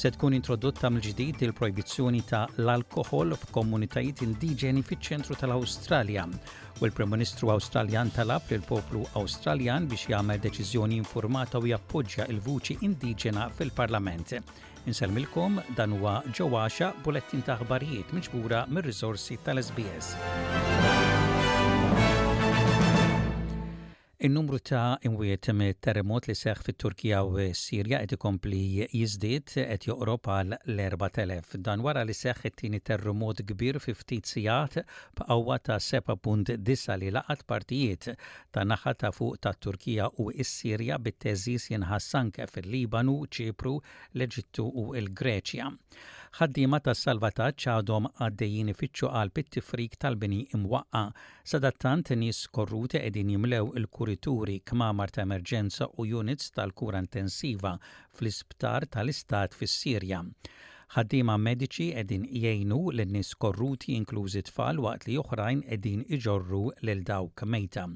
Se tkun introdotta mill-ġdid il-projbizzjoni ta' l-alkoħol f'komunitajiet indiġeni fiċ-ċentru tal-Awstralja u l-Prim Ministru Awstraljan talab lill poplu Awstraljan biex jagħmel deċiżjoni informata u jappoġġja l-vuċi indiġena fil-Parlament. Insellmilkom dan huwa ġewwaxa bulettin ta' aħbarijiet miġbura mir-riżorsi tal-SBS. In-numru ta' imwiet mit-terremot li seħħ fit-Turkija u s-Sirja qed ikompli jiżdied, qed joqrob għal l-4,000. Dan wara li seħħ it-tieni terremot kbir fi ftit sigħat b'qawwa ta' 7.9 li laqat partijiet ta' naħa ta' fuq tat-Turkija u s-Sirja bit-theżżiż jinħass anke fil-Libanu, Ċipru, l-Eġittu u l-Greċja. Ħaddiema tas-salvataġġ għadhom għaddejjin ifittxu qalb it-tifrik tal-bini imwaqqa' Sadattant, nies skorruti qegħdin jimlew il-kurituri, kmamar ta' emerġenza u units tal-kura intensiva fl-isptar tal-istat fis-Sirja. Ħaddiema mediċi qegħdin jgħinu lin-nies skorruti inklużi t-tfal waqt li oħrajn qegħdin iġorru lil dawk mejta.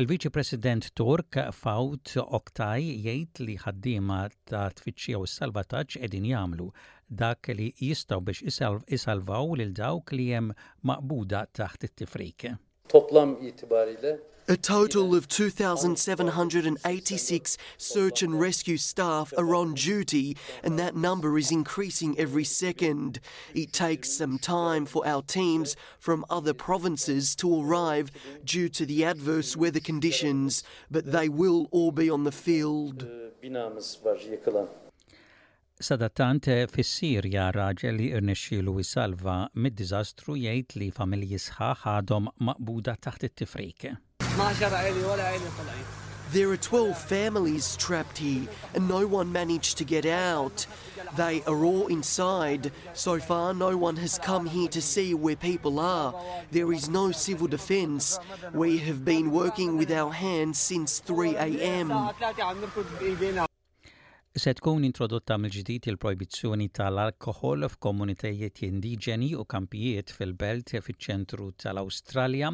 Il-Viċi President Tork, Fout Oktay jgħid li ħaddiema ta' tfittxija u s-salvataġġ qegħdin jagħmlu dak li jistgħu biex isalvaw lil dawk li hemm maqbuda taħt it-tifrik. Toplam itibariyle A total of 2,786 search and rescue staff are on duty, and that number is increasing every second. It takes some time for our teams from other provinces to arrive due to the adverse weather conditions, but they will all be on the field. Sadatante fis-Sirja raġel li irnexxielu jisalva mid-diżastru jgħid li familji sħaħ għadhom maqbuda taħt it-tifrik. There are 12 families trapped here, and no one managed to get out. They are all inside. So far, no one has come here to see where people are. There is no civil defence. We have been working with our hands since 3 a.m. Se tkun introdotta mill-ġdid il-projbizzjoni tal-alkoħol f'komunitajiet indiġeni u kampijiet fil-belt fiċ-ċentru tal-Awstralja.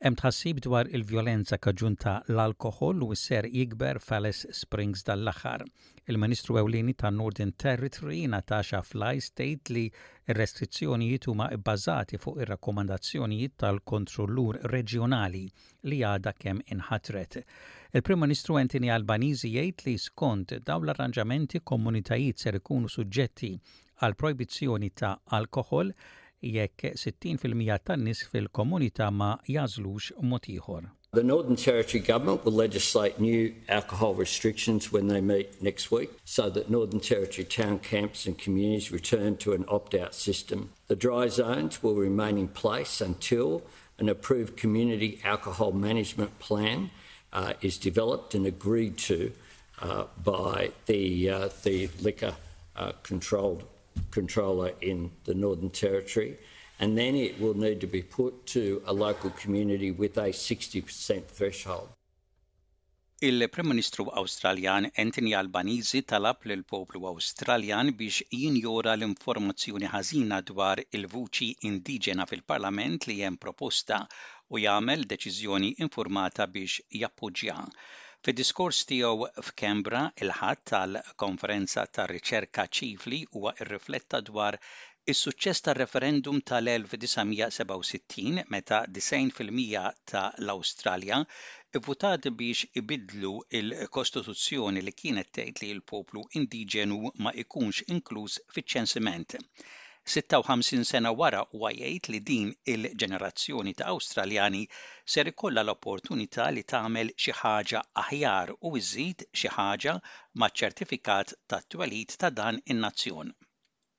Hemm tħassib dwar il-vjolenza kaġun ta' l-alkoħol u s-serq jikber f'Alice Springs dan l-aħħar. Il-Ministru Ewlieni tan-Northern Territory, Natasha Flies tgħid li r-restrizzjonijiet huma bbażati fuq ir-rakkomandazzjonijiet tal-Kontrollur Reġjonali li għadha kemm inħatret. Il-Prim Ministru Anthony Albanizi jgħid li skont dawn l-arranġamenti komunitajiet ser ikunu suġġetti għal projbizzjoni ta' alkoħol jekk 60 fil-mija tan-nies fil-komunità ma jagħżlux mod ieħor. The Northern Territory Government will legislate new alcohol restrictions when they meet next week so that Northern Territory town camps and communities return to an opt-out system. The dry zones will remain in place until an approved community alcohol management plan uh, is developed and agreed to uh, by the, uh, the liquor uh, controlled controller in the Northern Territory, and then it will need to be put to a local community with a 60% threshold. Il-Prim Ministru Awstraljan Anthony Albanese talab lill-poplu Awstraljan biex jinjora l-informazzjoni ħażina dwar il-vuċi indiġena fil-Parlament li hemm proposta u jagħmel deċiżjoni infurmata biex jappoġġjaha. Fi diskors tiegħu f'Canberra, il-Ħadd għall-Konferenza tar-Riċerka Chifley huwa rrifletta dwar Is-suċċess tar-referendum tal-1967, meta 90 fil-mija ta' l-Awstralja vvutat biex ibiddlu l-kostituzzjoni li kienet tgħid li l-poplu indiġenu ma jkunx inkluż fiċ-ċensiment. 56 sena wara huwa jgħid li din il-ġenerazzjoni ta' Awstraljani ser ikollha l-opportunità li tagħmel xi ħaġa aħjar u żżid xi ħaġa maċ-ċertifikat tat-twelid ta' dan in-nazzjon.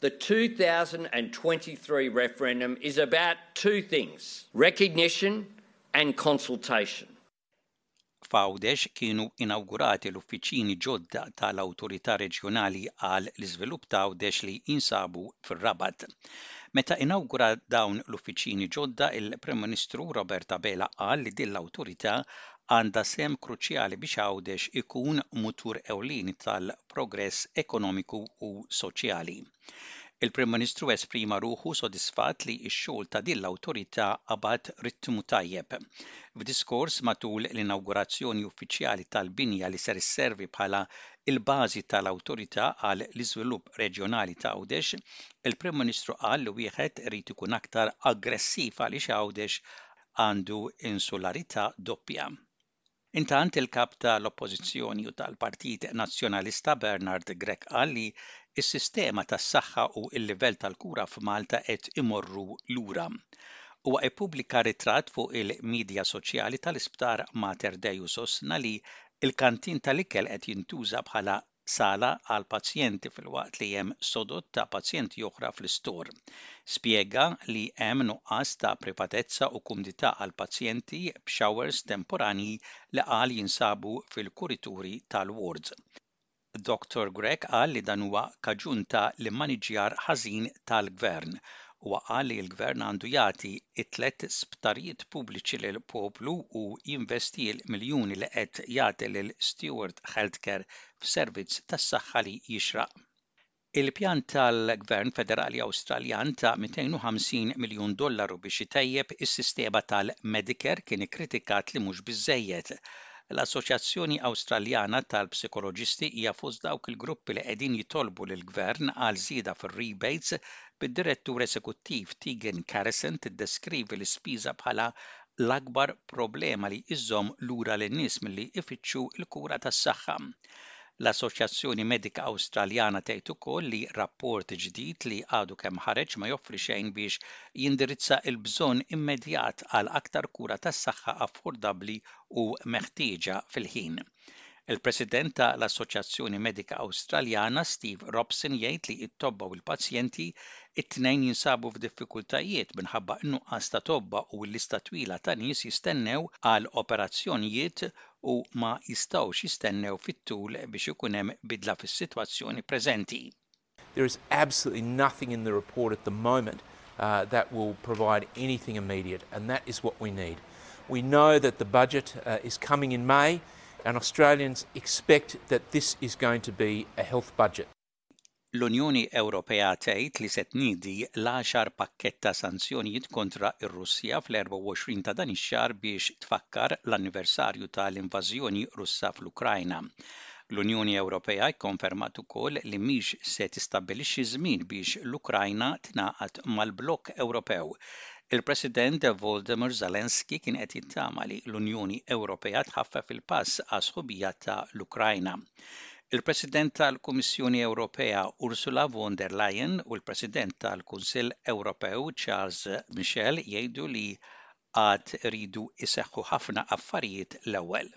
The 2023 referendum is about two things, recognition and consultation. F'Għawdex kienu inawgurati l-uffiċini ġodda tal-Awtorità Reġjonali għal l-Iżvilupp ta' Għawdex li jinsabu fir-Rabat. Meta inawgura dawn l-uffiċini ġodda il-Prim Ministru Robert Abela qal li din l-awtorità għandha sehem kruċjali biex Għawdex ikun mutur ewlieni tal progress ekonomiku u soċjali. Il-Prim Ministru esprima ruħu sodisfatt li x-xogħol ta' din l-awtorità qabad ritmu tajjeb. F'diskors matul l-inawgurazzjoni uffiċjali tal-binja li ser isservi bħala l-bażi tal-Awtorità għal l-Iżvilupp Reġjonali ta' Għawdex, il-Prim Ministru qal li wieħed irid ikun aktar aggressiv għaliex Għawdex għandu insularità doppja. Intant il-Kap ta' l-Oppożizzjoni u tal-Partit Nazzjonalista Bernard Grech qal li s-sistema tas-saħħa u l-livell tal-kura f'Malta qed imorru lura. Huwa ippubblika ritratt fuq il-midja soċjali tal-Isptar Mater Dei u sostna li l-kantin tal-ikel qed jintuża bħala sala għall-pazjenti filwaqt li hemm sodod ta' pazjenti oħra fl-istur. Spjega li hemm nuqqas ta' privatezza u kumdità għall-pazjenti b'showers temporanji li qal jinsabu fil-kurituri tal-wards. Dottor Grech qal li dan huwa kaġun ta' l-immaniġġjar ħażin tal-Gvern Huwa qal li l-Gvern għandu jagħti t-tliet sptarijiet pubbliċi lill-poplu u jinvesti l-miljuni li qed jagħti lil Steward Healthcare f'servizz tas-saħħa li jixraq. Il-pjan tal-Gvern Federali Awstraljan ta' 250 miljun dollaru biex itejjeb is-sistema tal-Medicare kien ikkritikat li mhux biżżejjed. L-Assoċjazzjoni Awstraljana tal-Psikoloġisti hija fost dawk il-gruppi li qegħdin jitolbu lill-Gvern għal żieda fir-rebates bid-Direttur Eżekuttiv Tegan Carrison tiddeskrivi l-ispiża bħala l-akbar problema li iżżomm lura lin-nies milli ifittxu l-kura tas-saħħa. L-Assoċjazzjoni Medika Awstraljana tgħid ukoll li rapport ġdid li għadu kemm ħareġ ma joffri xejn biex jindirizza l-bżonn immedjat għal aktar kura tas-saħħa affordabbli u meħtieġa fil-ħin. Il-President ta' l-Assoċjazzjoni Medika Awstraljana, Steve Robson jgħid li t-tobba u l-pazjenti t-tnejn jinsabu f'diffikultajiet minħabba n-nuqqas ta' tobba u l-lista twila ta' nies jistennew għal operazzjonijiet u ma jistgħux jistennew fit-tul biex ikun hemm bidla fis-sitwazzjoni preżenti. There is absolutely nothing in the report at the moment that will provide anything immediate and that is what we need. We know that the budget is coming in May and Australians expect that this is going to be a health budget. L-Unjoni Ewropea tgħid li se tniedi l-għaxar pakkett ta' sanzjonijiet kontra r-Russja fl-24 ta' dan ix-xahar biex tfakkar l-anniversarju tal-invażjoni Russa fl-Ukrajna. L-Unjoni Ewropea kkonfermat ukoll li mhix se tistabbilixxi żmien biex l-Ukrajna tingħaqad mal-blokk Ewropew. Il-President Volodymyr Zelensky kien qed jittama li l-Unjoni Ewropea tħaffef il-pass għas-sħubija ta' l-Ukrajna. Il-President tal-Kummissjoni Ewropea Ursula von der Leyen u l-President tal-Kunsill Ewropew Charles Michel jgħidu li għad iridu jseħħu ħafna affarijiet l-ewwel.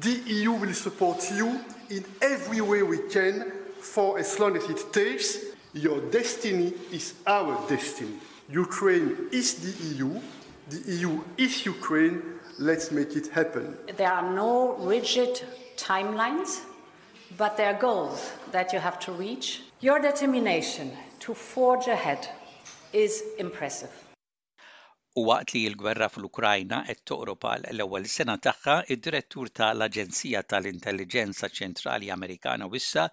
The EU will support you in every way we can for as long as it takes. Your destiny is our destiny. Ukraine is the EU, the EU is Ukraine, let's make it happen. There are no rigid timelines, but there are goals that you have to reach. Your determination to forge ahead is impressive. U waqt li l-gwerra fl-Ukrajna qed toqrob għal l-ewwel sena tagħha, id-Direttur ta' l-Aġenzija ta' l-Intelliġenza Ċentrali Amerikana wissa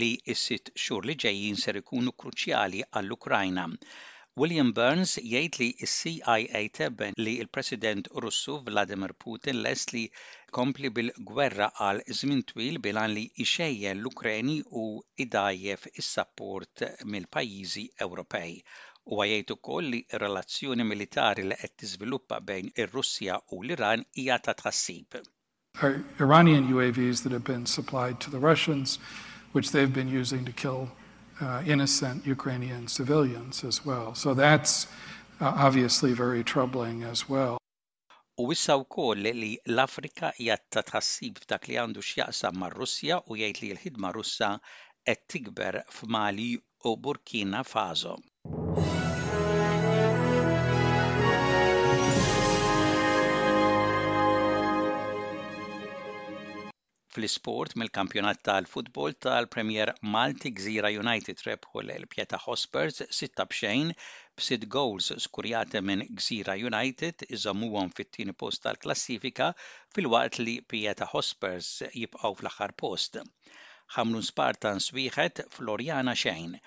li s-sitt xhur li ġejjin ser ikunu kruċjali għall-Ukrajna. William Burns jgħid li s-CIA tebben li l-President Russu Vladimir Putin lest li jkompli bil-gwerra għal żmien twil bil-għan li jxejjen l-Ukreni u jdgħajjef is-sapport mill-pajjiżi Ewropej Huwa jgħid ukoll li r-relazzjoni militari li qed tiżviluppa bejn ir-Russja u l-Iran hija ta' tħassib. Iranian UAVs that have been supplied to the Russians which they've been using to kill innocent Ukrainian civilians as well. So that's obviously very troubling as well. U issa wkoll li l-Afrika hija ta' tħassib f'dak li għandu x'jaqsam mar-Russja u jgħid li l-ħidma Russa qed tikber f'Mali u Burkina Faso. fl-isport mill-kampjonat tal-futbol tal-premier malti gżira united rebħu lil pieta hotspurs 6 b'xejn b'sitt gowls skurjati minn gżira united iżommuhom fit-tieni post tal-klassifika filwaqt li pieta hotspurs jibqgħu fl-aħħar post ħamrun spartans 1 floriana xejn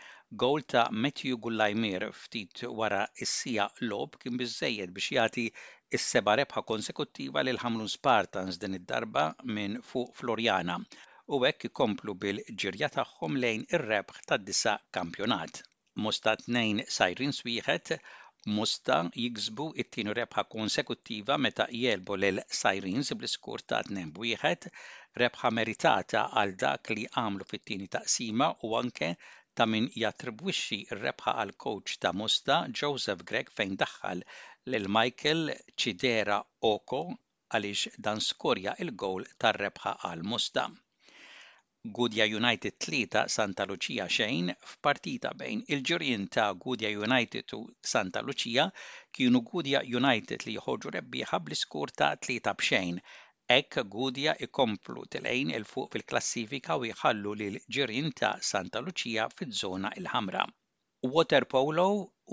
gowl ta' matthew gullajmier ftit wara s-siegħa logħob kien biżżejjed biex jagħti is-seba' rebħa konsekuttiva lil Ħamrun Spartans din id-darba minn fuq Floriana u b'hekk ikomplu bil-ġirja tagħhom lejn ir-rebħ tad-disa' kampjonat. Mosta tnejn sajrin swieħed, Mosta jiksbu t-tieni rebħa konsekuttiva meta jegħlbu lil Sajrins bl-iskur ta' tnejn b'wieħed, rebħa meritata għal dak li għamlu fit-tieni taqsima u anke ta' min jattribwixxi r-rebħa għall-kowċ ta' Mosta, Joseph Grech fejn daħħal lil Michael Chidera Okoh għaliex dan skorja l-gowl tar-rebħa għal Mosta. Gudja United tlieta, Santa Lucia xejn f'partita bejn il-ġirien ta' Gudja United u Santa Lucia kienu Gudja United li joħorġu rebbieħa bl-iskur ta' tlieta b'xejn Hekk Gudja jkomplu telgħin 'il fuq fil-klassifika u jħallu lill-ġirien ta' Santa Luċija fiż-żona l-ħamra. Waterpolo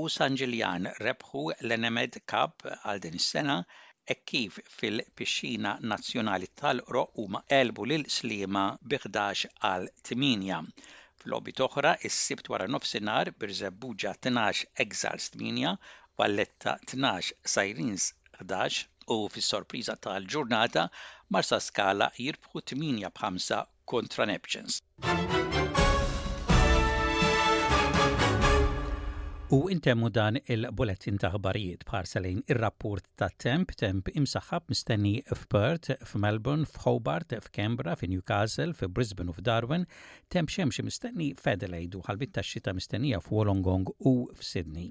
u San Ġiljan rebħu l-Enemed Cup għal din is-sena hekk kif fil-Pixxina Nazzjonali tal-Qroq huma għelbu lil Sliema bi 11 għal 8. F'logħbiet oħra, is-Sibt wara nofsinhar, Birżebbuġa 12 Exals 8, Valletta 12 Sirens 11 u fis-sorpriża tal-ġurnata, Marsaskala jirbħu 8 b' 5 kontra Neptunes. U intemmu dan il-bulettin ta' ħbarijiet bħarsa lejn ir-rapport ta' temp, temp imsaħħab mistenni f'Perth, f'Melbourne, f'Hobart, f'Kembra, fi Newcastle, fi Brisbane u f'Darwin, temp xemxi mistenni f'Adelaide u ħalbit ta' xita mistennija f'Wolongong u f'Sydney.